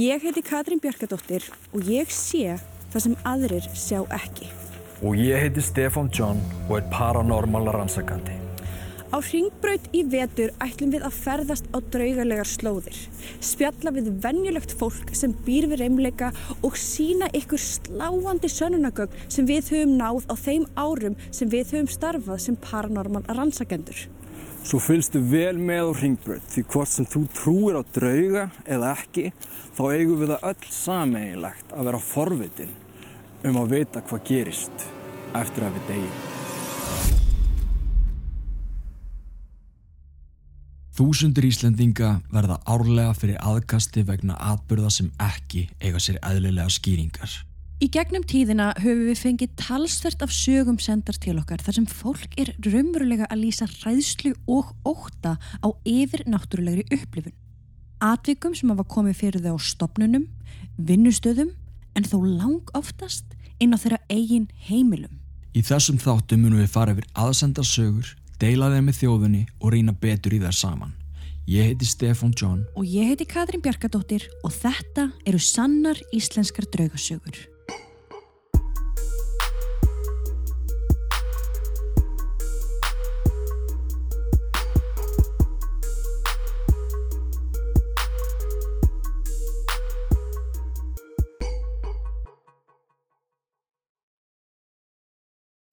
Ég heiti Katrín Bjarkadóttir og ég sé það sem aðrir sjá ekki. Og ég heiti Stefan John og er paranormal rannsakandi. Á ringbraut í vetur ætlum við að ferðast á draugarlegar slóðir. Spjalla við vennjulegt fólk sem býr við reymleika og sína ykkur sláandi sönunagögn sem við höfum náð á þeim árum sem við höfum starfað sem paranormal rannsakendur. Svo fylgstu vel með á ringbraut því hvort sem þú trúir á drauga eða ekki þá eigum við það öll sameigilegt að vera forvitin um að vita hvað gerist eftir að við degjum. Þúsundur Íslendinga verða árlega fyrir aðkasti vegna atbyrða sem ekki eiga sér eðlilega skýringar. Í gegnum tíðina höfum við fengið talsvert af sögum sendar til okkar þar sem fólk er raunverulega að lýsa ræðslu og óta á yfir náttúrulegri upplifun. Atvikum sem hafa komið fyrir þau á stopnunum, vinnustöðum en þó lang oftast inn á þeirra eigin heimilum. Í þessum þáttum munum við fara yfir aðsenda sögur, deila þeim með þjóðunni og rýna betur í þær saman. Ég heiti Stefan John Og ég heiti Katrín Bjarkadóttir og þetta eru sannar íslenskar draugasögur.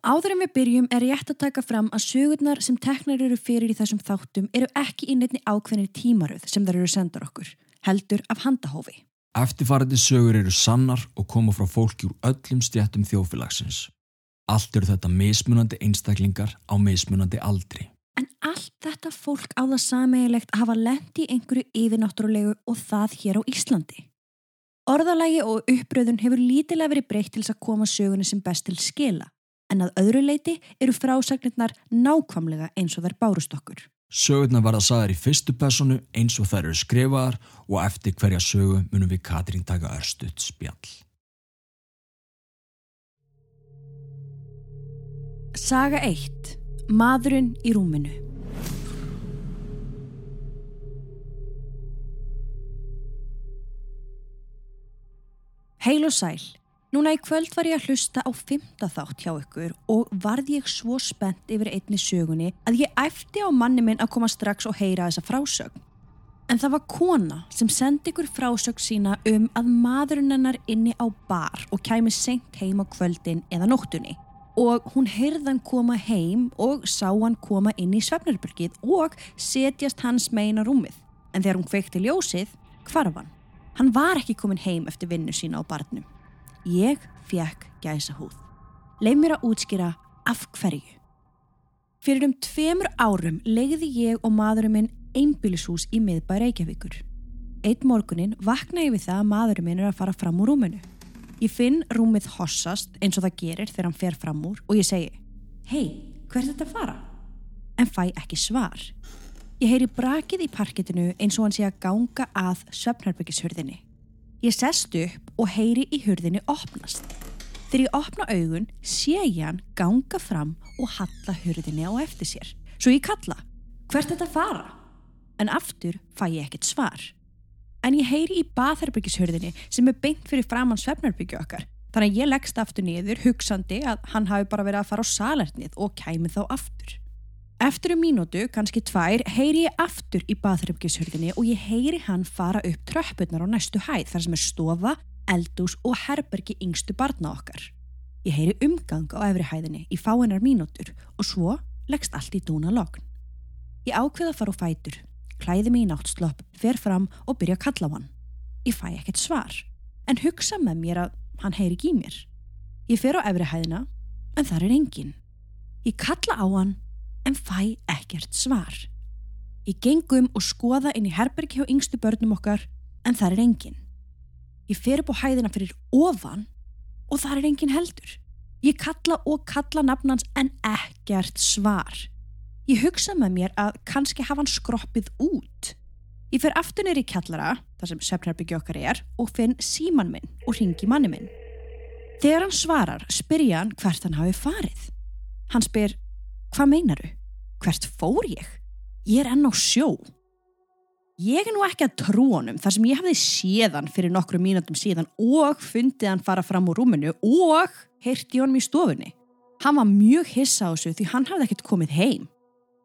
Áður en við byrjum er rétt að taka fram að sögurnar sem teknar eru fyrir í þessum þáttum eru ekki nefni ákveðinir tímaröð sem þar eru sendar okkur, heldur af handahófi. Eftirfarandi sögur eru sannar og koma frá fólki úr öllum stjættum þjófélagsins. Allt eru þetta mismunandi einstaklingar á mismunandi aldri. En allt þetta fólk á það sameigilegt að hafa lendi einhverju yfirnáttúrulegu og það hér á Íslandi. Orðalagi og uppröðun hefur lítilega verið breytt til að koma sögunni sem best til skila en að öðru leiti eru frásagnirnar nákvamlega eins og þær bárust okkur. Sögurnar verða sagðar í fyrstu personu eins og þær eru skrifaðar og eftir hverja sögu munum við Katrín taka örstuðt spjall. Saga 1. Maðurinn í rúminu Heil og sæl. Núna í kvöld var ég að hlusta á fymta þátt hjá ykkur og varð ég svo spennt yfir einni sögunni að ég æfti á manni minn að koma strax og heyra þessa frásögn. En það var kona sem sendi ykkur frásögn sína um að maðurinn hennar inni á bar og kæmi senkt heim á kvöldin eða nóttunni. Og hún heyrðan koma heim og sá hann koma inn í svefnarbyrgið og setjast hans meina rúmið. En þegar hún kveikti ljósið, hvarf hann. Hann var ekki komin heim eftir vinnu sína á barnum. Ég fekk gæsa húð. Leif mér að útskýra af hverju. Fyrir um tveimur árum legði ég og maðurinn minn einbílishús í miðbæ Reykjavíkur. Eitt morgunin vakna ég við það að maðurinn minn er að fara fram úr rúminu. Ég finn rúmið hossast eins og það gerir þegar hann fer fram úr og ég segi Hei, hvert er þetta að fara? En fæ ekki svar. Ég heyri brakið í parkettinu eins og hann sé að ganga að svefnarbyggjishörðinni. Ég sest upp og heyri í hurðinni opnast. Þegar ég opna augun sé ég hann ganga fram og halla hurðinni á eftir sér. Svo ég kalla, hvert þetta fara? En aftur fæ ég ekkert svar. En ég heyri í batharbyggjishurðinni sem er beint fyrir framann svefnarbyggju okkar. Þannig að ég leggst aftur niður hugsandi að hann hafi bara verið að fara á salernið og kæmi þá aftur. Eftir um mínútu, kannski tvær, heyri ég aftur í baðröfgishurðinni og ég heyri hann fara upp tröppurnar á næstu hæð þar sem er stofa, eldús og herbergi yngstu barna okkar. Ég heyri umgang á efri hæðinni í fáinnar mínútur og svo leggst allt í dúna logn. Ég ákveða fara á fætur, klæði mig í náttslopp, fer fram og byrja að kalla á hann. Ég fæ ekkert svar, en hugsa með mér að hann heyri ekki í mér. Ég fer á efri hæðina, en þar er engin. Ég kalla á hann en fæ ekkert svar. Ég gengum og skoða inn í herbergi hjá yngstu börnum okkar en það er engin. Ég fer upp á hæðina fyrir ofan og það er engin heldur. Ég kalla og kalla nafnans en ekkert svar. Ég hugsa með mér að kannski hafa hann skroppið út. Ég fer aftur neyri í kjallara, þar sem söfnarbyggja okkar er, og finn síman minn og ringi manni minn. Þegar hann svarar, spyrja hann hvert hann hafi farið. Hann spyr, hvað meinaru? Hvert fór ég? Ég er enn á sjó. Ég er nú ekki að trú honum þar sem ég hafði séðan fyrir nokkru mínútum síðan og fundið hann fara fram úr rúminu og heyrti honum í stofunni. Hann var mjög hissa á þessu því hann hafði ekkert komið heim.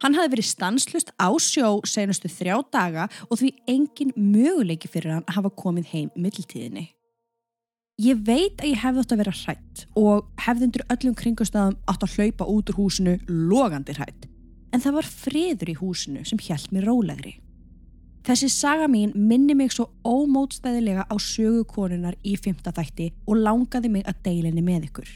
Hann hafði verið stanslust á sjó senustu þrjá daga og því engin möguleiki fyrir hann að hafa komið heim mittiltíðinni. Ég veit að ég hefði átt að vera hrætt og hefði undir öllum kringustafum átt að hlaupa út úr húsinu logandi hrætt. En það var friður í húsinu sem hjælt mér rólegri. Þessi saga mín minni mig svo ómótstæðilega á sögukonunar í fymta þætti og langaði mig að deilinni með ykkur.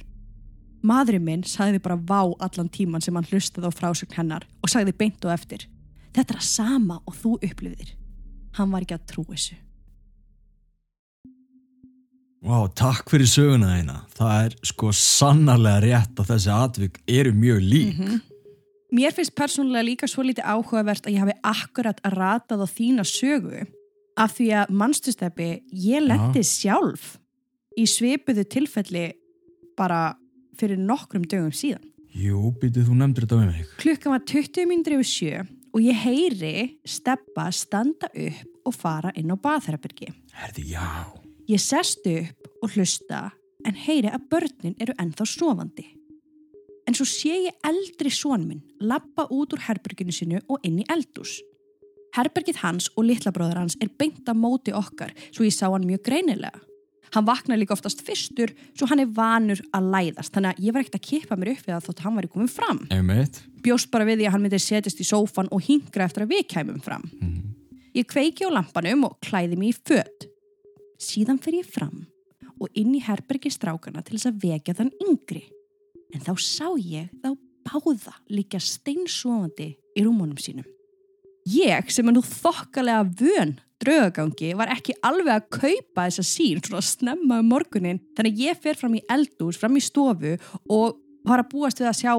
Madurinn minn sagði bara vá allan tíman sem hann hlustaði á frásögn hennar og sagði beint og eftir. Þetta er að sama og þú upplifðir. Hann var ekki að trú þessu. Vá, takk fyrir söguna þeina. Það er sko sannarlega rétt að þessi atvik eru mjög lík. Mhm. Mér finnst persónulega líka svo lítið áhugavert að ég hafi akkurat að ratað á þína sögu af því að mannstusteppi ég lendi sjálf í svipuðu tilfelli bara fyrir nokkrum dögum síðan. Jú, býtið þú nefndir þetta við mig. Klukkan var 20 minnir yfir sjö og ég heyri steppa standa upp og fara inn á baðherabyrgi. Herði, já. Ég sest upp og hlusta en heyri að börnin eru ennþá sofandi. En svo sé ég eldri són minn lappa út úr herberginu sinu og inn í eldús. Herbergið hans og litlabróður hans er beint að móti okkar svo ég sá hann mjög greinilega. Hann vaknar líka oftast fyrstur svo hann er vanur að læðast þannig að ég var ekkert að kippa mér upp við það þótt hann var í komin fram. Einmitt. Bjóst bara við því að hann myndi setjast í sófan og hingra eftir að við kæmum fram. Ég kveiki á lampanum og klæði mig í fött. Síðan fer ég fram og inn í herbergi strákana til þess að vekja þann yngri. En þá sá ég þá báða líka steinsofandi í rúmunum sínum. Ég sem er nú þokkalega vön draugagangi var ekki alveg að kaupa þessa sín svona snemma um morgunin þannig ég fer fram í eldús, fram í stofu og var að búast við að sjá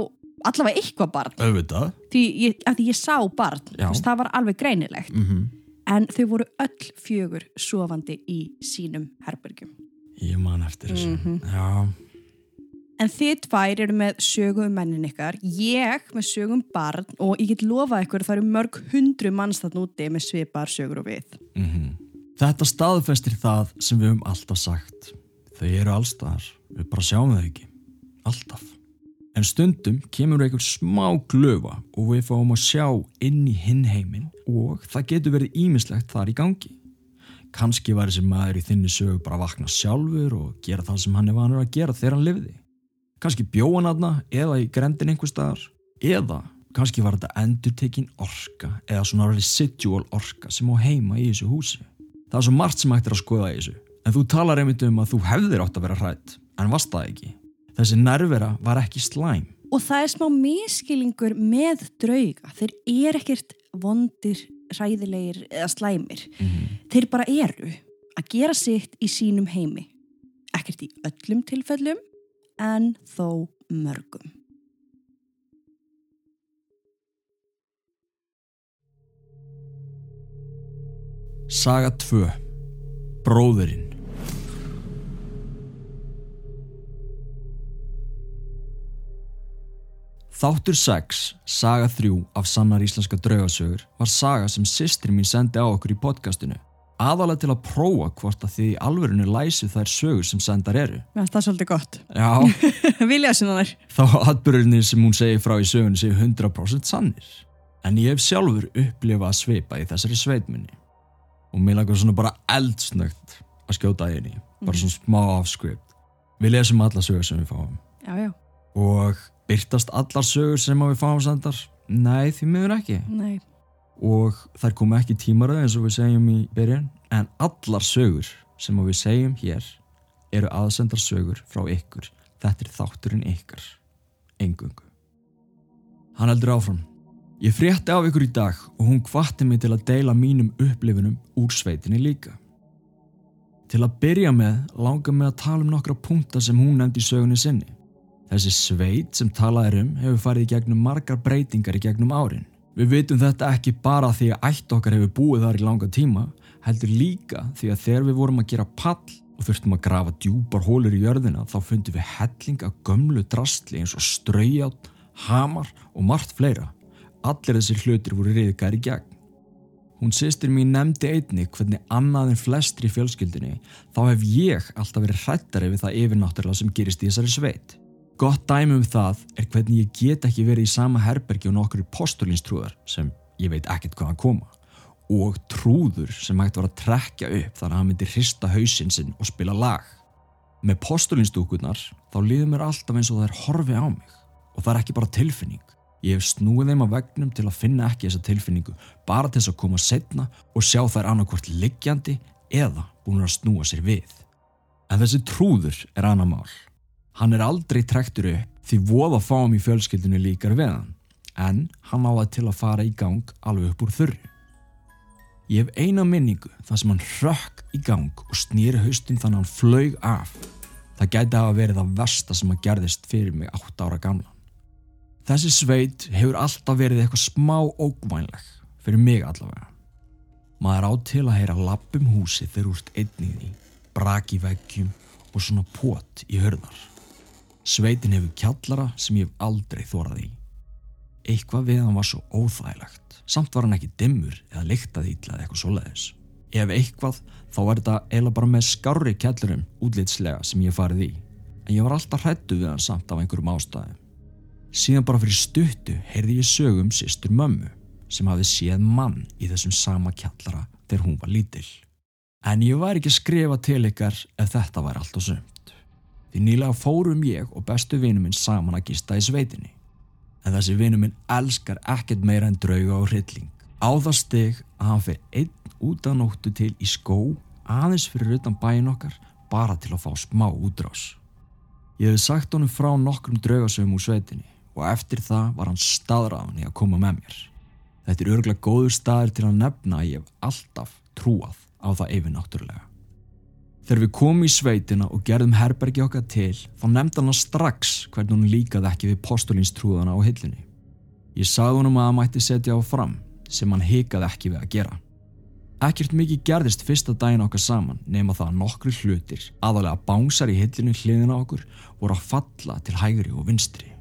allavega eitthvað barn Auðvitað. því ég, ég sá barn veist, það var alveg greinilegt Mm en þau voru öll fjögur sofandi í sínum herbergjum Ég man eftir þessu. Mhm. Já. En þið tvær eru með sögu um mennin ykkar ég með sögu um barn og ég get lofað ykkur að það eru mörg hundru manns þarna úti með svipar sögur og við Mm Þetta staðfestir það sem við höfum alltaf sagt. Þau eru allstaðar. Við bara sjáum þau ekki. Alltaf. En stundum kemur einhver smá glöfa og við fáum að sjá inn í hinn heiminn og það getur verið ímislegt þar í gangi. Kanski var þessi maður í þinni sögu bara að vakna sjálfur og gera það sem hann er vanur að gera þegar hann lifði. Kannski bjóðan aðna eða í grendin einhver staðar eða kannski var þetta endurtekin orka eða svona residual orka sem á heima í þessu húsi. Það er svo margt sem hægt er að skoða í þessu en þú talar einmitt um að þú hefðir átt að vera hrætt en varst það ekki. Þessi nærvera var ekki slæm. og það er smá miskilingur með drauga þeir eru ekkert vondir hræðilegir eða slæmir þeir bara eru að gera sitt í sínum heimi ekkert í öllum tilfellum en þó mörgum. Saga 2 Bróðurinn Þáttur 6, saga 3 af sannar íslenska draugasögur var saga sem systri mín sendi á okkur í podcastinu aðalega til að prófa hvort að þið í alvörinu læsið þær sögur sem sendar eru. Finnst það svolítið gott Já, Vilja sinna þær þá atbyrðinni sem hún segir frá í sögunni séu 100% sannir. En ég hef sjálfur upplifað að svipa í þessari sveitminni. Og mér langar svona bara eldsnögt að skjóta í henni. Bara svona smá afskript. Við lesum alla sögur sem við fáum. Já, já, Og byrtast allar sögur sem við fáum sendar? Nei, því miður ekki. nei Og þær komu ekki tímaröð eins og við segjum í byrjun. En allar sögur sem við segjum hér eru aðsendar sögur frá ykkur. Þetta er þátturinn ykkar. Engungu. Hann heldur áfram. Ég frétti af ykkur í dag og hún hvatti mig til að deila mínum upplifunum úr sveitinni líka. Til að byrja með langar mig að tala um nokkra punkta sem hún nefndi í sögunni sinni. Þessi sveit sem talað er um hefur farið í gegnum margar breytingar í gegnum árin. Við vitum þetta ekki bara því að ætt okkar hefur búið þar í langa tíma, heldur líka því að þegar við vorum að gera pall og þurftum að grafa djúpar hólur í jörðina þá fundum við helling af gömlu drastli eins og straujátt, hamar og margt fleira. Allir þessir hlutir voru reyðgar í gegn. Hún sýstir mín nefndi einni hvernig annað en flestri í fjölskyldinni þá hef ég alltaf verið hrættari við það yfirnáttúrulega sem gerist í þessari sveit. Gott dæmi um það er hvernig ég get ekki verið í sama herbergi og nokkur postulínstrúðar sem ég veit ekkert hvaðan koma og trúður sem hægt var að trekja upp þannig að hann myndi hrista hausinn sinn og spila lag. Með postulínstúkurnar þá liður mér alltaf eins og það er horfi á mig og það er ekki bara tilfinning. Ég hef snúið þeim að vegnum til að finna ekki þessa tilfinningu bara til þess að koma setna og sjá þær annarkvort liggjandi eða búin að snúa sér við. En þessi trúður er annað mál. Hann er aldrei trektur upp því voða fáum í fjölskyldinu líkar við hann en hann á það til að fara í gang alveg upp úr þurru. Ég hef eina minningu þar sem hann rökk í gang og snýri haustin þannig hann flög af. Það gæti að verið það versta sem að gerðist fyrir mig 8 ára gamla. Þessi sveit hefur alltaf verið eitthvað smá ógvænleg, fyrir mig allavega. Maður á til að heyra lappum húsi þegar úrst einnið í, braki veggjum og svona pot í hörðar. Sveitin hefur kjallara sem ég hef aldrei þórað í. Eitthvað við hann var svo óþægilegt, samt var hann ekki dimmur eða lyktað ítla eða eitthvað svoleiðis. Ef eitthvað, þá er þetta eila bara með skári kjallarum útlitslega sem ég farið í, en ég var alltaf hrættu við hann samt af einhverjum ástæðum. Síðan bara fyrir stuttu heyrði ég sögum sýstur mömmu sem hafi séð mann í þessum sama kjallara þegar hún var lítill. En ég var ekki að skrifa til ykkar ef þetta var allt og sömt. Því nýlega fórum ég og bestu vinnu minn saman að gista í sveitinni. En þessi vinnu minn elskar ekkert meira en drauga og hrylling. Á það steg að hann fyrir einn út af nóttu til í skó aðeins fyrir utan bæin okkar bara til að fá smá útrás. Ég hef sagt honum frá nokkrum draugasögum úr sveitinni og eftir það var hann staðræðan í að koma með mér. Þetta er örgulega góður staðir til að nefna að ég hef alltaf trúað á það yfir náttúrulega. Þegar við komum í sveitina og gerðum herbergi okkar til, þá nefndi hann strax hvernig hún líkaði ekki við postulínstrúðana á hillinni. Ég sagði honum að það mætti setja á fram, sem hann hikaði ekki við að gera. Ekkert mikið gerðist fyrsta daginn okkar saman nema það að nokkru hlutir, aðalega bánsar í hillinu hliðina okkur, voru að falla til hægri og vinstri.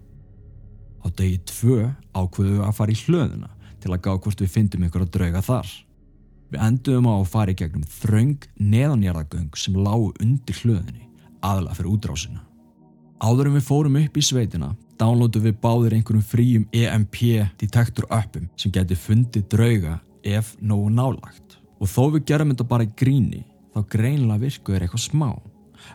Á degi tvö ákveðu að fara í hlöðuna til að gá hvort við fyndum ykkur að drauga þar. Við enduðum á að fara í gegnum þraung neðanjarðagöng sem lágu undir hlöðinni, aðla fyrir útrásina. Áður en við fórum upp í sveitina, downloadum við báðir einhverjum fríum EMP detektor appum sem geti fundið drauga ef nógu nálagt. Og þó við gerum þetta bara í gríni, þá greinlega virkuður eitthvað smá.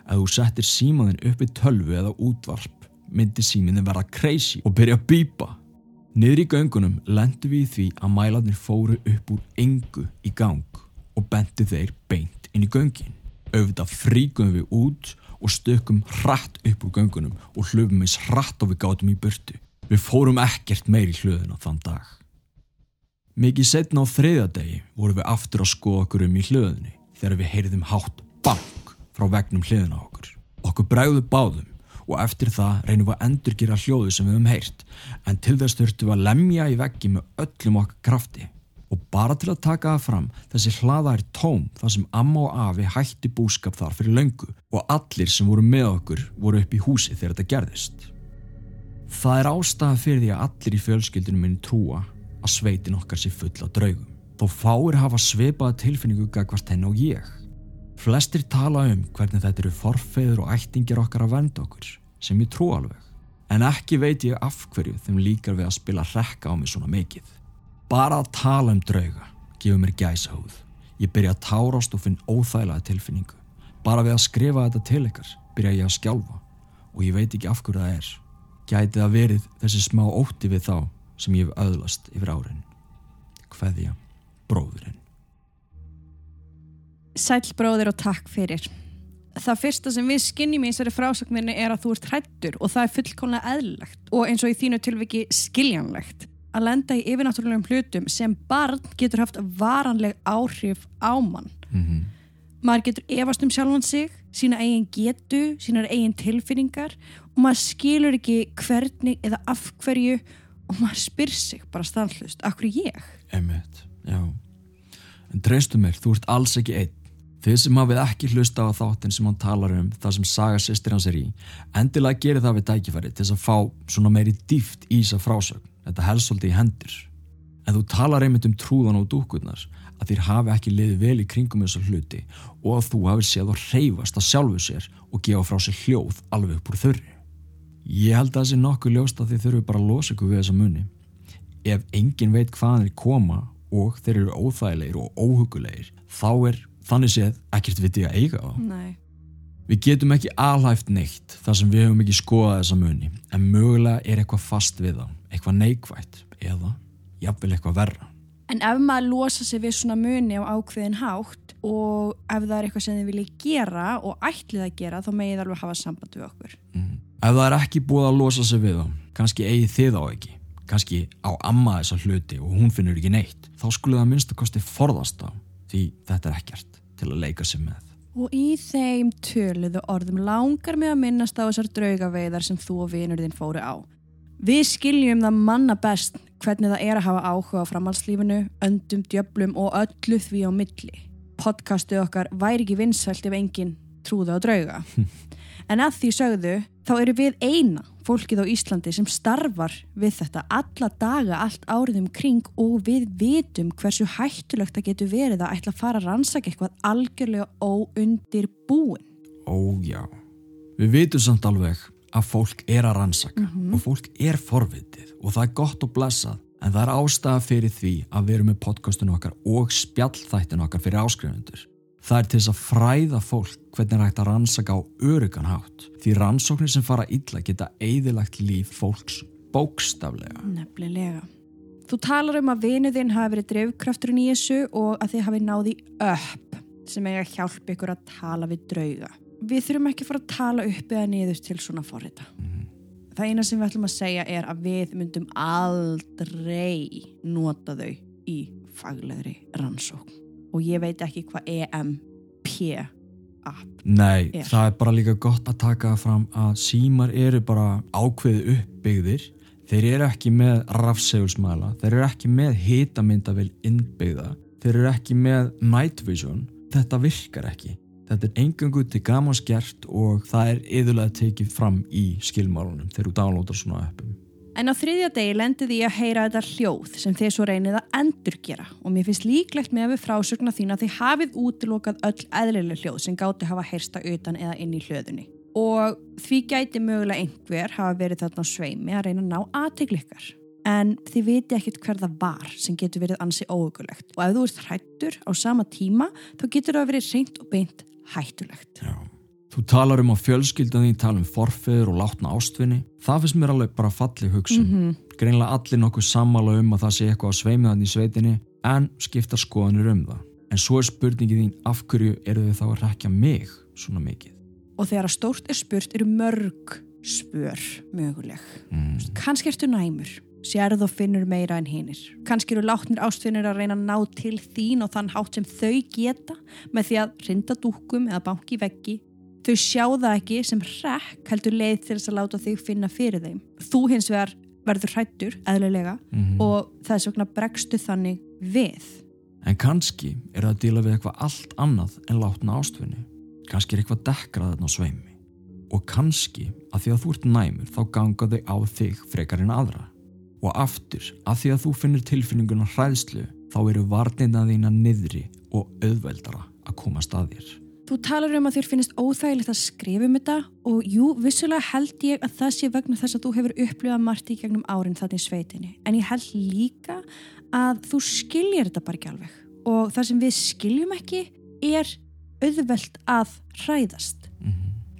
Ef þú settir símaðin upp í tölvu eða útvarp myndi síminni verða crazy og byrja að býpa. Niður í göngunum lendu við því að mælarnir fóru upp úr engu í gang og bentu þeir beint inn í göngin. Auðvitað fríkum við út og stökkum hratt upp úr göngunum og hlöfum eins hratt og við gátum í burtu. Við fórum ekkert meir í hlöðuna þann dag. Mikið setna á þriðadegi vorum við aftur að skoða okkur um í hlöðunni þegar við heyrðum hátt bank frá vegnum hlöðuna okkur. Okkur bræðu báðum og eftir það reynum við að endurgera hljóðu sem við höfum heyrt en til þess þurftum við að lemja í veggi með öllum okkar krafti og bara til að taka það fram þessi hlaða er tóm þar sem amma og afi hætti búskap þar fyrir löngu og allir sem voru með okkur voru upp í húsi þegar þetta gerðist. Það er ástæða fyrir því að allir í fjölskyldunum minn trúa að sveitin okkar sé full á draugum þó fáir hafa sveipaða tilfinningu gagvart henn og ég. Flestir tala um hvernig þetta eru forfeyður og ættingir okkar að venda okkur, sem ég trú alveg. En ekki veit ég af hverju þeim líkar við að spila rekka á mig svona mikið. Bara að tala um drauga gefur mér gæsa húð. Ég byrja að tárast og finn óþægilega tilfinningu. Bara við að skrifa þetta til ykkar byrja ég að skjálfa og ég veit ekki af hverju það er. Gæti það verið þessi smá ótti við þá sem ég hef öðlast yfir árin. Hveðja, bróðurinn. Sælbróðir og takk fyrir. Það fyrsta sem við skinnjum í þessari frásögninni er að þú ert hrættur og það er fullkomlega eðlilegt og eins og í þínu tilviki skiljanlegt að lenda í yfirnáttúrulegum hlutum sem barn getur haft varanleg áhrif á mann. Mm -hmm. Maður getur efast um sjálfan sig, sína eigin getu, sínar eigin tilfinningar og maður skilur ekki hvernig eða af hverju og maður spyr sig bara stanslust, hverju ég? Emmett, já. En treystu mér, þú ert alls ekki einn. Þið sem hafið ekki hlusta á þáttin sem hann talar um, það sem saga sýstir hans er í, endilega gerir það við tækifæri til þess að fá svona meiri dýft í þess að frásögn, þetta helst svolítið í hendur. En þú talar einmitt um trúðan og dúkurnar, að þér hafi ekki liðið vel í kringum þessar hluti og að þú hafi séð og reyfast að sjálfu sér og gefa frá sér hljóð alveg upp úr þurri. Ég held að það sé nokkuð ljóst að þið þurfum bara að losa ykkur við þessa muni. Ef engin veit hvaðan þeir koma og þeir eru óþægilegir og óhugulegir, þá er þannig séð ekkert vitið að eiga þá. Nei. Við getum ekki alhæft neitt þar sem við hefum ekki skoðað þessa muni, en mögulega er eitthvað fast við þá, eitthvað neikvætt eða jafnvel eitthvað verra. En ef maður losa sig við svona muni á ákveðin hátt og ef það er eitthvað sem þið viljið gera og ætlið að gera þá megið alveg hafa samband við okkur. Mm. Ef það er ekki búið að losa sig við þá, kannski eigi þið á ekki, kannski á amma þessa hluti og hún finnur ekki neitt, þá skulle það minnst að kosti forðast á því þetta er ekkert til að leika sig með. Og í þeim töluðu orðum langar mig að minnast á þessar draugaveiðar sem þú og vinur þinn fóru á. Við skiljum það manna best hvernig það er að hafa áhuga á framhalslífinu, öndum, djöblum og öllu því á milli. Podcastuð okkar væri ekki vinsælt ef enginn trúði á drauga. En að því sögðu, þá eru við eina fólkið á Íslandi sem starfar við þetta alla daga allt árið um kring og við vitum hversu hættulegt það getur verið að ætla að fara að rannsaka eitthvað algjörlega óundir búin. Ó já, við vitum samt alveg að fólk er að rannsaka og fólk er forvitið og það er gott og blessað en það er ástæða fyrir því að við erum með podcastinu okkar og spjallþættinu okkar fyrir áskrifundur. Það er til þess að fræða fólk hvernig er hægt að rannsaka á örugan hátt því rannsóknir sem fara illa geta eigðilagt líf fólks bókstaflega. Nefnilega. Þú talar um að vinuðinn hafi verið drefkrafturinn í þessu og að þið hafi náði upp sem eiga að hjálpa ykkur að tala við drauga. Við þurfum ekki að fara að tala upp eða niður til svona forrita. Það eina sem við ætlum að segja er að við myndum aldrei nota þau í faglegri rannsókn. Og ég veit ekki hvað EMP app Nei, er. það er bara líka gott að taka fram að símar eru bara ákveði uppbyggðir. Þeir eru ekki með rafsegulsmæla þeir eru ekki með hitamyndavel innbyggða, þeir eru ekki með night vision, þetta virkar ekki. Þetta er engangu til gamans gert og það er yðurlega tekið fram í skilmálunum þegar þú downloadar svona appum En á þriðja degi lendi því að heyra þetta hljóð sem þið svo reynið að endurgera og mér finnst líklegt með að við frásögna þín að þið hafið útilokað öll eðlileg hljóð sem gáti hafa heyrsta utan eða inn í hlöðunni. Og því gæti mögulega einhver hafa verið þarna sveimi að reyna að ná aðteglikar. En þið viti ekkert hver það var sem getur verið ansi óökulegt og ef þú ert hrættur á sama tíma þá getur það verið reynd og beint hættulegt. Já. Þú talar um að fjölskyldan þín tala um forfeður og látna ástvinni. Það finnst mér alveg bara falleg hugsun. -hmm. Greinlega allir nokkuð sammála um að það sé eitthvað á sveimiðan í sveitinni en skipta skoðanir um það. En svo er spurningið þín af hverju eru þau þá að rekja mig svona mikið? Og þegar að stórt er spurt eru mörg spör möguleg. Mm. Kannski ertu næmur, sérð og finnur meira en hinnir. Kannski eru látnir ástfinnir að reyna að ná til þín og þann hátt sem þau geta með því að rinda dúkum eða banki veggi. Þau sjá það ekki sem hrekk heldur leið til þess að láta þig finna fyrir þeim. Þú hins vegar verður hrættur, eðlilega, Mhm. og þess vegna bregstu þannig við. En kannski er það að díla við eitthvað allt annað en látna ástvinni. Kannski er eitthvað dekrað þarna á sveimi. Og kannski að því að þú ert næmur þá ganga þau á þig frekar en aðra. Og aftur, að því að þú finnir tilfinninguna hræðslu þá eru varnina þína niðri og auðveldara að komast að þér. Þú talar um að þér finnist óþægilegt að skrifa um þetta og jú, vissulega held ég að það sé vegna þess að þú hefur upplifað margt í gegnum árin þarna í sveitinni. En ég held líka að þú skiljir þetta bara ekki alveg. Og það sem við skiljum ekki er auðvelt að hræðast.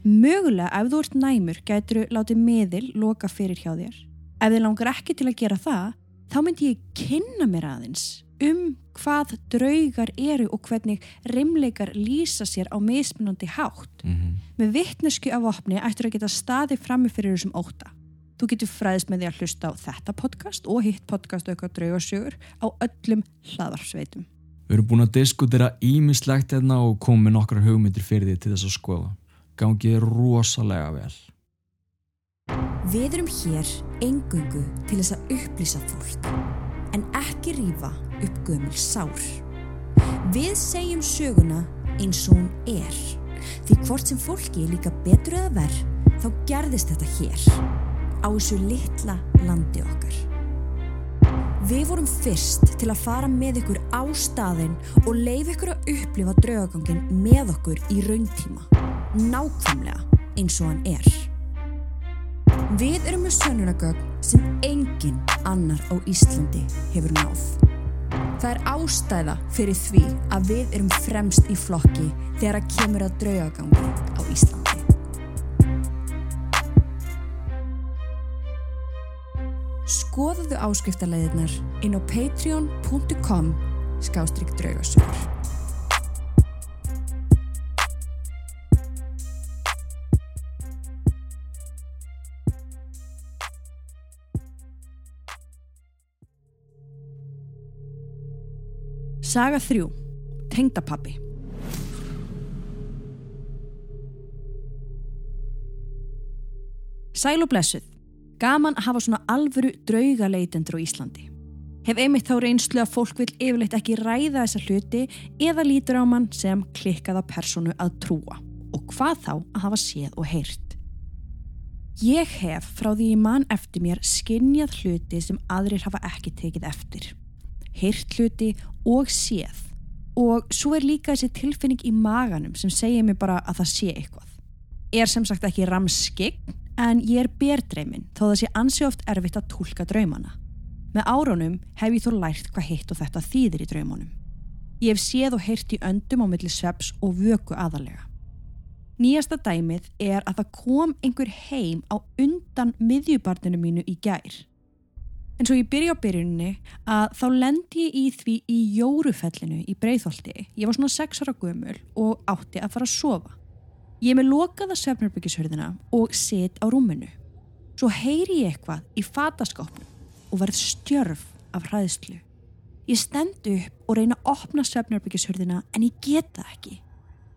Mögulega ef þú ert næmur gætur þú látið miðil loka fyrir hjá þér. Ef þið langar ekki til að gera það, þá myndi ég kynna mér aðeins um hvað draugar eru og hvernig rimleikar lýsa sér á mismunandi hátt. Mm -hmm. Með vittnesku af opni ættur að geta staði frammi fyrir þessum óta. Þú getur fræðist með því að hlusta á þetta podcast og hitt podcast auka draugarsjögur á öllum hlaðarsveitum. Við erum búin að diskutera ímislegt hérna og komið með nokkrar hugmyndir fyrir því til þess að skoða. Gangið er rosalega vel. Við erum hér engungu til þess að upplýsa fólk, en ekki rífa upp gömul sár. Við segjum söguna eins og hún er, því hvort sem fólki líka betur eða verð, þá gerðist þetta hér, á þessu litla landi okkar. Við vorum fyrst til að fara með ykkur á staðinn og leif ykkur að upplifa draugagangin með okkur í rauntíma. Nákvæmlega eins og hann er. Við erum með sönnunagögn sem engin annar á Íslandi hefur náð. Það er ástæða fyrir því að við erum fremst í flokki þegar að kemur að draugagangi á Íslandi. Skoðuðu áskriftarleiðirnar inn á patreon.com skástrygg draugasögur. Saga 3. Tengdapappi. Sæl og blessuð. Gaman að hafa svona alvöru draugaleitendur á Íslandi. Hef einmitt þá reynslu að fólk vil yfirleitt ekki ræða þessa hluti eða lítur á mann sem klikkaða personu að trúa og hvað þá að hafa séð og heyrt. Ég hef frá því ég mann eftir mér skinnjað hluti sem aðrir hafa ekki tekið eftir. Heyrt hluti og séð og svo er líka þessi tilfinning í maganum sem segir mér bara að það sé eitthvað. Er sem sagt ekki ramskign en ég er berdreimin þó það sé ansi oft erfitt að tólka draumana. Með árunum hef ég þó lært hvað heitt og þetta þýðir í draumunum. Ég hef séð og heyrt í öndum á milli sveps og vöku aðalega. Nýjasta dæmið er að það kom einhver heim á undan miðjubarninu mínu í gær. En svo ég byrja á byrjunni að þá lendi ég í því í jórufellinu í breyðholti. Ég var svona 6 ára gömul og átti að fara að sofa. Ég með lokaða sefnarbyggjishörðina og sit á rúminu. Svo heyri ég eitthvað í fataskápnum og verð stjörf af hræðslu. Ég stend upp og reyna að opna sefnarbyggjishörðina en ég geta ekki.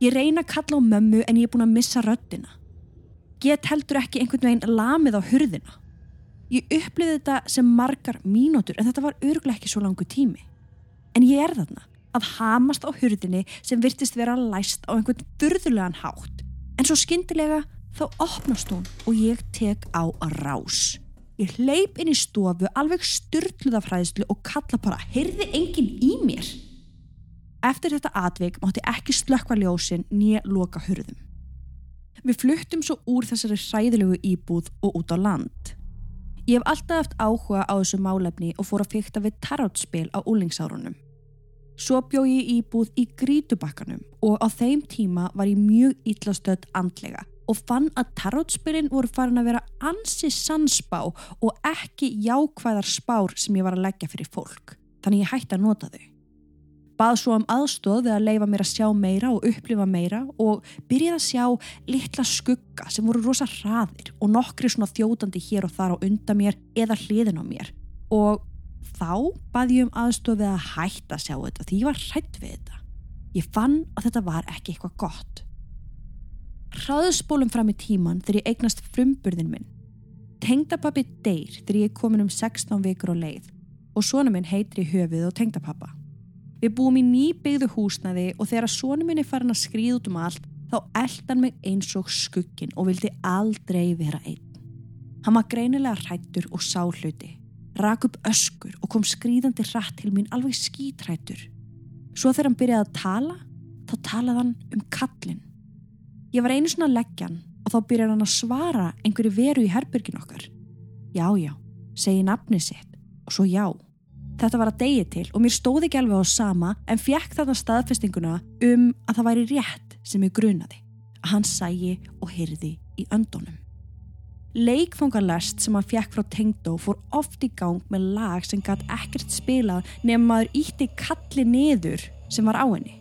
Ég reyna að kalla á mömmu en ég er búin að missa röddina. Get heldur ekki einhvern veginn lamið á hörðina. Ég upplýði þetta sem margar mínútur en þetta var örglega ekki svo langu tími. En ég er þarna að hamast á hurðinni sem virtist vera læst á einhvern burðulegan hátt. En svo skyndilega þá opnast hún og ég tek á að rás. Ég hleyp inn í stofu alveg styrluða fræðslu og kalla bara, heyrði enginn í mér? Eftir þetta atvik mátti ekki slökkva ljósin nýja loka hurðum. Við fluttum svo úr þessari hræðilegu íbúð og út á land. Ég hef alltaf haft áhuga á þessu málefni og fór að fykta við tarotspil á úlingsárunum. Svo bjóð ég íbúð í grítubakkanum og á þeim tíma var ég mjög ítlastödd andlega og fann að tarotspilin voru farin að vera ansi sannspá og ekki jákvæðar spár sem ég var að leggja fyrir fólk. Þannig ég hætti að nota þau. Bað svo um aðstóð við að leifa mér að sjá meira og upplifa meira og byrjaði að sjá litla skugga sem voru rosa hraðir og nokkri svona þjótandi hér og þar á undan mér eða hliðin á mér. Og þá baði ég um aðstóð við að hætta að sjá þetta því ég var hrætt við þetta. Ég fann að þetta var ekki eitthvað gott. Hraðspólum fram í tíman þegar ég eignast frumburðin minn. Tengdapappi deyr þegar ég er komin um 16 vikur á leið og svona minn heitir í höfuð og tengdapappa. Við búum í nýbyggðu húsnaði og þegar svona minn er farin að skrýða út um allt þá eldan mig eins og skuggin og vildi aldrei vera einn. Hann var greinilega hrættur og sá hluti, rak upp öskur og kom skrýðandi hratt til mín alveg skítrættur. Svo þegar hann byrjaði að tala, þá talaði hann um kallin. Ég var einu svona leggjan og þá byrjar hann að svara einhverju veru í herbyrgin okkar. Já, já, segi nafni sitt og svo já. Þetta var að degi til og mér stóði ekki alveg á sama en fjekk þarna staðfestinguna um að það væri rétt sem ég grunaði. Að hann sægi og heyrði í öndunum. Leikfangarlest sem hann fjekk frá Tengdó fór oft í gang með lag sem gætt ekkert spilað nefn maður ítti kalli niður sem var á henni.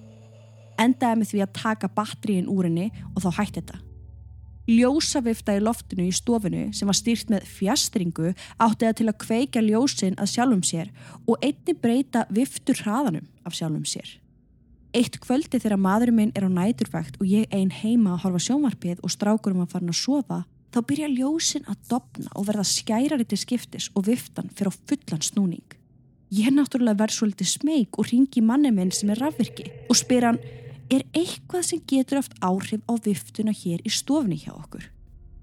Endaði með því að taka batteríin úr henni og þá hætti þetta. Ljósavifta í loftinu í stofinu sem var stýrt með fjastringu átti það til að kveika ljósin að sjálfum sér og einni breyta viftur hraðanum af sjálfum sér. Eitt kvöldi þegar maðurinn minn er á næturvægt og ég ein heima að horfa sjónvarpið og strákurum að fara að sofa þá byrja ljósin að dopna og verða skærari til skiptis og viftan fyrir á fullan snúning. Ég er náttúrulega verð svolítið smeg og ringi manni minn sem er rafvirki og spyr hann er eitthvað sem getur haft áhrif á viftuna hér í stofni hjá okkur.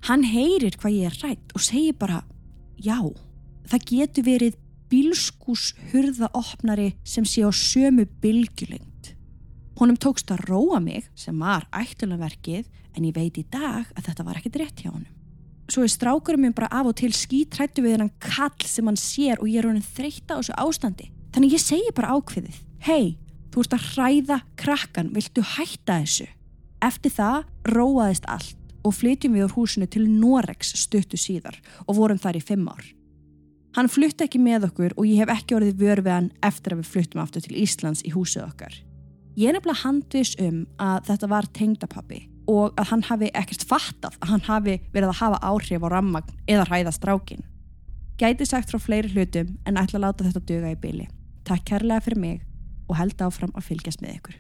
Hann heyrir hvað ég er rætt og segir bara já, það getur verið bílskús hurðaopnari sem sé á sömu bylgjulengt. Honum tókst að róa mig sem var ætlunaverkið en ég veit í dag að þetta var ekkit rétt hjá honum. Svo er strákurum minn bara af og til skítrættu við hennan kall sem hann sér og ég er honin þreytta á þessu ástandi. Þannig ég segi bara ákveðið, hei, þú ert að hræða krakkan, viltu hætta þessu? Eftir það róaðist allt og flytjum við úr húsinu til Norex stuttu síðar og vorum þar í fimm ár. Hann flutti ekki með okkur og ég hef ekki orðið vör við hann eftir að við fluttum aftur til Íslands í húsið okkar. Ég er nefnilega handvis um að þetta var tengdapappi og að hann hafi ekkert fattað að hann hafi verið að hafa áhrif á rammagn eða hræða strákin. Gæti sagt frá fleiri hlutum en ætla að láta þetta döga í byli. Takk kærlega fyrir mig og held áfram að fylgjast með ykkur.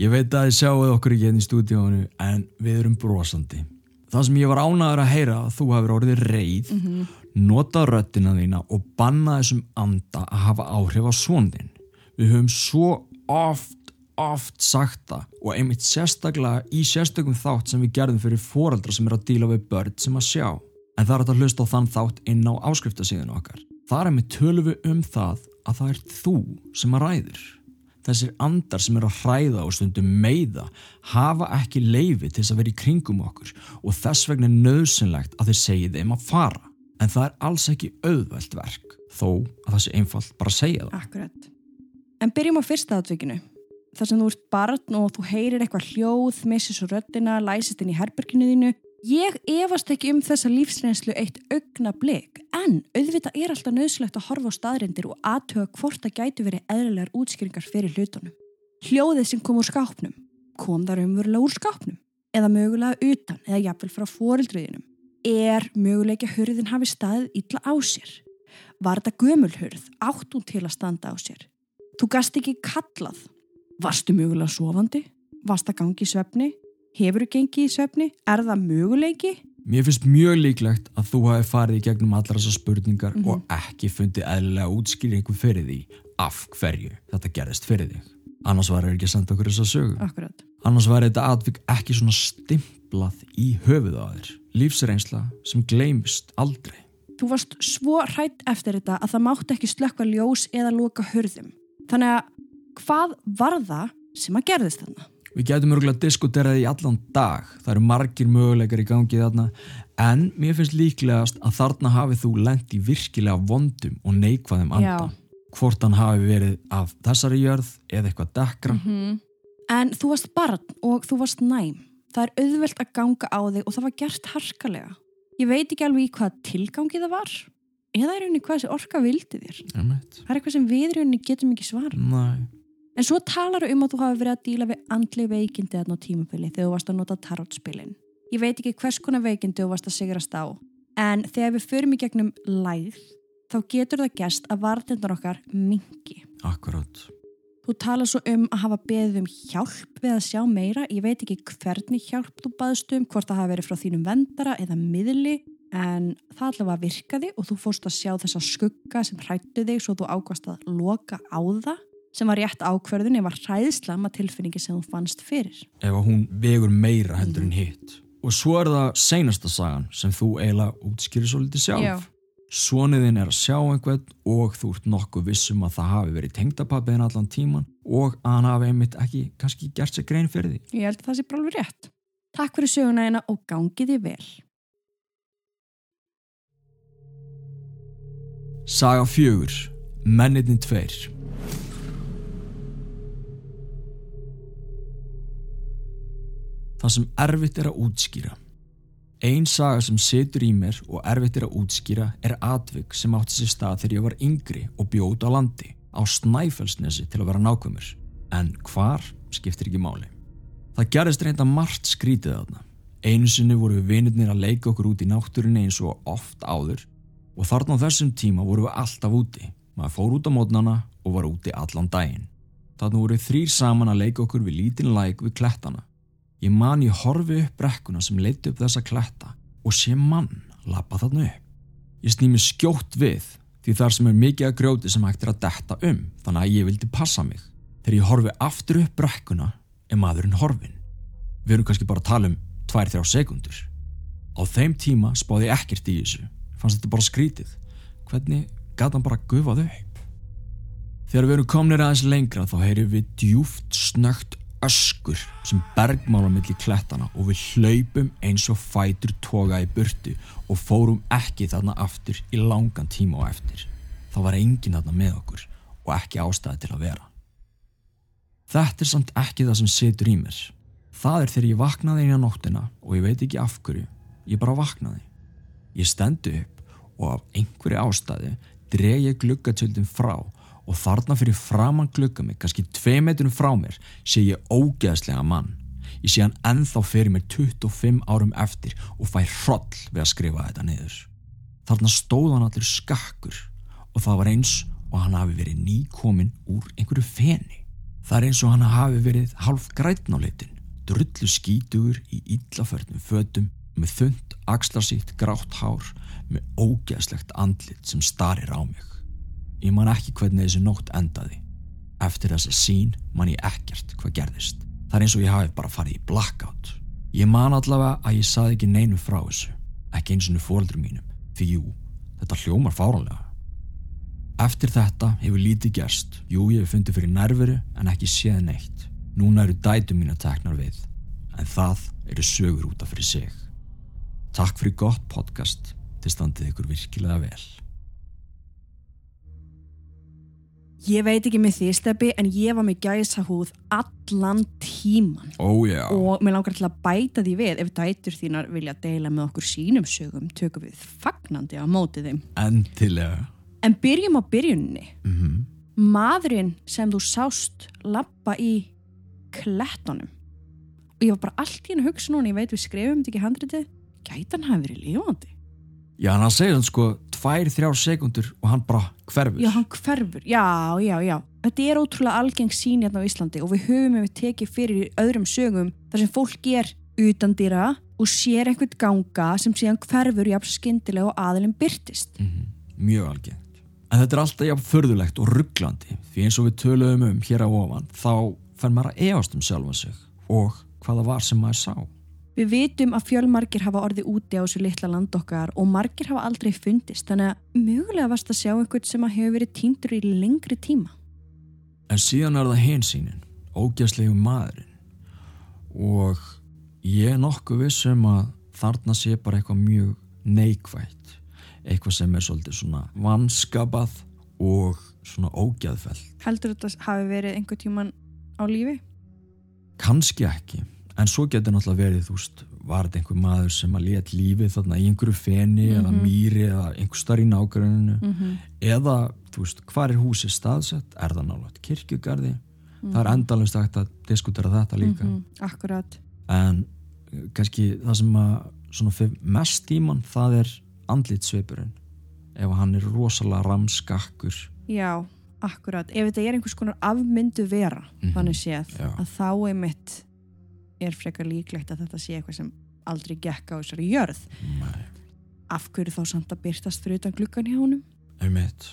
Ég veit að þið sjáuð okkur ekki hérna í stúdíónu en við erum brosandi. Það sem ég var ánaður að heyra að þú hefur orðið reið, mm -hmm. nota röttina þína og banna þessum anda að hafa áhrif á svondin. Við höfum svo oft, oft sagt það og einmitt sérstaklega í sérstökum þátt sem við gerðum fyrir foreldra sem er að díla við börn sem að sjá. En það er að hlusta á þann þátt inn á áskriftasíðinu okkar. Það er með við um það að það er þú sem að ræðir þessir andar sem eru að hræða og stundum meiða hafa ekki leifi til þess að vera í kringum okkur og þess vegna er nöðsynlegt að þeir segi þeim að fara. En það er alls ekki auðvelt verk, þó að það sé einfalt bara að segja það. Akkurat. En byrjum á fyrsta atvikinu. Þar sem þú ert barn og þú heyrir eitthvað hljóð, missir svo röttina, læsist inn í herberginu þínu Ég efast ekki um þessa lífsreynslu eitt augna blik, en auðvitað er alltaf nöðslegt að horfa á staðrindir og aðtöga hvort það gæti verið eðlilegar útskýringar fyrir hlutunum. Hljóðið sem kom úr skápnum, kom þar umverulega úr skápnum, eða mögulega utan, eða jafnvel frá fórildriðinum. Er möguleika hurðin hafi staðið illa á sér? Var þetta gömulhurð, átt hún til að standa á sér? Þú gast ekki kallað. Varstu mögulega sofandi? Varst það gangi í svefni? Hefur þú gengið í söfni? Er það möguleiki? Mér finnst mjög líklegt að þú hafi farið í gegnum allar þessar spurningar mm -hmm. og ekki fundið eðlilega útskýringu fyrir því af hverju þetta gerðist fyrir þig. Annars var það ekki að senda okkur þess að sögu. Akkurat. Annars var þetta atvik ekki svona stimplað í höfuð á þér. Lífsreynsla sem gleymist aldrei. Þú varst svo hrætt eftir þetta að það mátti ekki slökka ljós eða loka hörðum. Þannig að hvað var það sem að gerðist þarna? Við getum örgulega að diskutera það í allan dag, það eru margir möguleikar í gangi þarna, en mér finnst líklegast að þarna hafið þú lengt í virkilega vondum og neikvæðum anda. Já. Hvort hann hafi verið af þessari jörð eða eitthvað dekra. Mm -hmm. En þú varst barn og þú varst næm. Það er auðvelt að ganga á þig og það var gert harkalega. Ég veit ekki alveg í hvað tilgangi það var. Eða er einhvernig hvað þessi orka vildi þér. Það er eitthvað sem við rauninni getum ekki svara. Næ. En svo talar um að þú hafi verið að díla við andli veikindi þarna á tímafili þegar þú varst að nota tarotspilin. Ég veit ekki hvers konar veikindi þú varst að sigrast á, en þegar við förum í gegnum læð, þá getur það gæst að vartindar okkar mingi. Akkurát. Þú talar svo um að hafa beðið um hjálp við að sjá meira. Ég veit ekki hvernig hjálp þú baðst um, hvort það hafi verið frá þínum vendara eða miðli, en það allavega virkaði og þú fórst að sjá þessa skugga sem hrættu þig svo þú ákvast að loka á það sem var rétt ákverðin eða hræðslama tilfinningi sem þú fannst fyrir. Ef hún vegur meira heldur en hitt. Og svo er það seinasta sagan sem þú eiginlega útskýrir svo litið sjálf. Já. Svoniðin er að sjá einhvern og þú ert nokkuð vissum að það hafi verið tengdapappiðin allan tíman og að hann hafi einmitt ekki kannski gert sér grein fyrir því. Ég held að það sé bara alveg rétt. Takk fyrir söguna eina og gangið þið vel. Saga fjögur. Mennitin tveir. Það sem erfitt er að útskýra. Einn saga sem setur í mér og erfitt er að útskýra er atvik sem átti sér stað þegar ég var yngri og bjóð á landi á Snæfellsnesi til að vera nákvæmur. En hvar skiptir ekki máli. Það gerðist reynda margt skrítið aðna. Einu sinni voru við vinirnir að leika okkur út í náttúrinni eins og oft áður og þarna á þessum tíma voru við alltaf úti. Maður fór út á mótnana og var úti allan daginn. Þarna voru þrýr saman að leika okkur við lítinn læk við klettana. Ég man ég horfi upp brekkuna sem leiti upp þessa kletta og sé mann lappa þarna upp. Ég snými skjótt við því þar sem er mikið að grjóti sem hægt er að detta um þannig að ég vildi passa mig. Þegar ég horfi aftur upp brekkuna er maðurinn horfin. Við erum kannski bara að tala um 2-3 sekundur. Á þeim tíma spáði ég ekkert í þessu. Fannst þetta bara skrítið. hvernig gæti hann bara gufað upp? Þegar við erum komnir aðeins lengra þá heyrim við djúft snögt öskur sem bergmála millir klettana og við hlaupum eins og fætur toga í burtu og fórum ekki þarna aftur í langan tíma og eftir. Það var enginn þarna með okkur og ekki ástæði til að vera. Þetta er samt ekki það sem situr í mér. Það er þegar ég vaknaði eina nóttina og ég veit ekki af hverju, ég bara vaknaði. Ég stendu upp og af einhverju ástæði dreg ég gluggatöldin frá og þarna fyrir framann glugga mig, kannski tvei metrum frá mér, sé ég ógeðslega mann. Ég sé hann ennþá fyrir mér 25 árum eftir og fær hroll við að skrifa þetta niður. Þarna stóð hann allir skakkur og það var eins og hann hafi verið nýkomin úr einhverju feni. Það er eins og hann hafi verið half grætn á litin, drullu skítugur í illaförnum fötum með þund, axlarsýtt, grátt hár með ógeðslegt andlit sem starir á mig. Ég man ekki hvernig þessi nótt endaði. Eftir þessa sín man ég ekkert hvað gerðist. Það er eins og ég hafi bara farið í blackout. Ég man allavega að ég saði ekki neinu frá þessu. Ekki eins og fóröldur mínum. Því jú, þetta hljómar fáranlega. Eftir þetta hefur lítið gerst. Jú, ég hef fundið fyrir nervuru en ekki séð neitt. Núna eru dætum mín að tekna við. En það eru sögur út af fyrir sig. Takk fyrir gott podcast. Þið standið ykkur virkilega vel. Ég veit ekki með því steppi en ég var með gæsa húð allan tíman Ó já. og mér langar til að bæta því við ef dætur þínar vilja deila með okkur sínum sögum tökum við fagnandi á móti þeim. Endilega. en byrjum á byrjunni Mm maðurinn sem þú sást lappa í klettunum. Og ég var bara allt í hennu hugsa núna ég veit við skrifum þetta ekki gæti hann hafi verið lifandi Já, hann segir hann sko tvær, þrjár sekundur og hann bara hverfur. Já, hann hverfur, já, já, já. Þetta er ótrúlega algeng sín hérna á Íslandi og við höfum við tekið fyrir í öðrum sögum þar sem fólk er utan dýra og sér einhvern ganga sem síðan hverfur jafn skyndilega og aðilinn byrtist. Mhm, Mjög algengt. En þetta er alltaf jafn förðulegt og rugglandi því eins og við töluðum um hér á ofan þá fer maður að efast um sjálfa sig og hvaða var sem maður sá. Við vitum að fjölmargir hafa orðið úti á þessu litla land okkar og margir hafa aldrei fundist þannig að mögulega varst að sjá einhvern sem að hefur verið týndur í lengri tíma. En síðan er það hinsýnin, ógæslegu maðurinn og ég er nokkuð vissum að þarna sé bara eitthvað mjög neikvægt, eitthvað sem er svolítið svona vanskapað og svona ógæðfell. Heldur þetta hafi verið einhver tíman á lífi? Kanski ekki, en svo getur náttúrulega verið, þú veist, var þetta einhver maður sem að let lífið þarna í einhverju feni eða mýri eða einhver starf í nágruninu -hmm. eða, þú veist, hvar er húsið staðsett, er það náttúrulega kirkjugarði, það er endalust hægt að diskutera þetta líka, Mhm, Akkurat. en uh, kannski það sem að mest tíman það er andlitsveipurinn ef hann er rosalega ramskakkur. Já, akkurat. Ef þetta er einhvers konar afmyndu vera, Mhm, þannig séð, já. að þá einmitt er frekar líklegt að þetta sé eitthvað sem aldrei gekk á þessari jörð. Nei. Af hverju þá samt að byrtast fyrir utan gluggan hjá honum? einmitt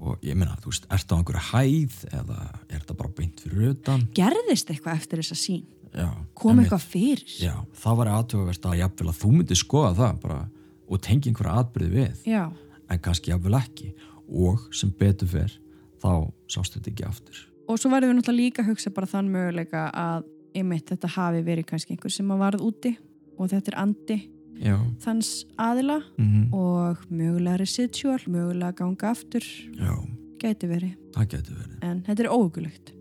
og ég meina, þú veist, ertu á einhverju hæð eða er þetta bara beint fyrir utan Gerðist eitthvað eftir þessa sín? já, Kom einmitt. eitthvað fyrir? já, það var aðtöfuvert að jafnvel að þú myndir skoða það bara og tengi einhverja atbyrði við Já. en kannski jafnvel ekki og sem betur fer þá sástu þetta ekki aftur Og svo verðum við náttúrulega líka að hugsa bara þann möguleika að einmitt þetta hafi verið kannski einhver sem að varð úti og þetta er andi já, þanns aðila mm og mögulega residual, mögulega ganga aftur, já, gæti verið. verið. En þetta er óhugulegt.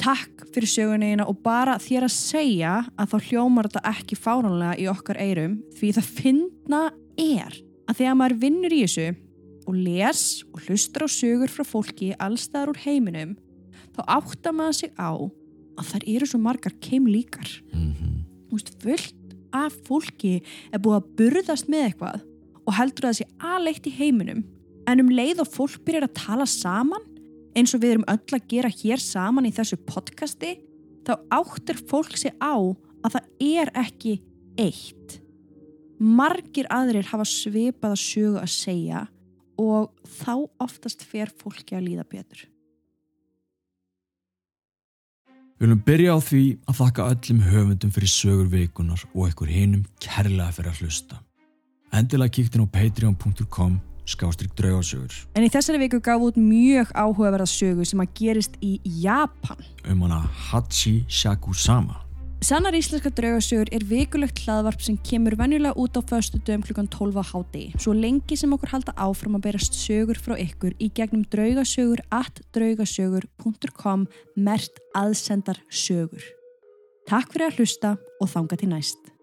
Takk fyrir sögunegina og bara þér að segja að þá hljómar þetta ekki fáránlega í okkar eyrum því það finna er að þegar maður vinnur í þessu og les og hlustar á sögur frá fólki allstaðar úr heiminum þá áttar maður sig á að þær eru svo margar keimlíkar. mm Þú veist, fullt af fólki er búið að burðast með eitthvað og heldur að það sé aðleitt í heiminum. En um leið og fólk byrjar að tala saman eins og við erum öll að gera hér saman í þessu podcasti þá áttur fólk sig á að það er ekki eitt. Margir aðrir hafa svipað að sögu að segja og þá oftast fer fólki að líða betur Við viljum byrja á því að þakka öllum höfundum fyrir sögur vikunar og ekkur hinum kærlega fyrir að hlusta. Endilega kíktin á patreon.com skástrygg draugasögur En í þessari viku gaf út mjög áhugaverða sögu sem að gerist í Japan. um hana Hachi Shakusama. Sannar íslenska draugasögur er vikulegt hlaðvarp sem kemur venjulega út á föstu dögum klukkan 12 á hádegi. Svo lengi sem okkur halda áfram að berast sögur frá ykkur í gegnum draugasögur at draugasögur.com mert aðsendar sögur. Takk fyrir að hlusta og þanga til næst.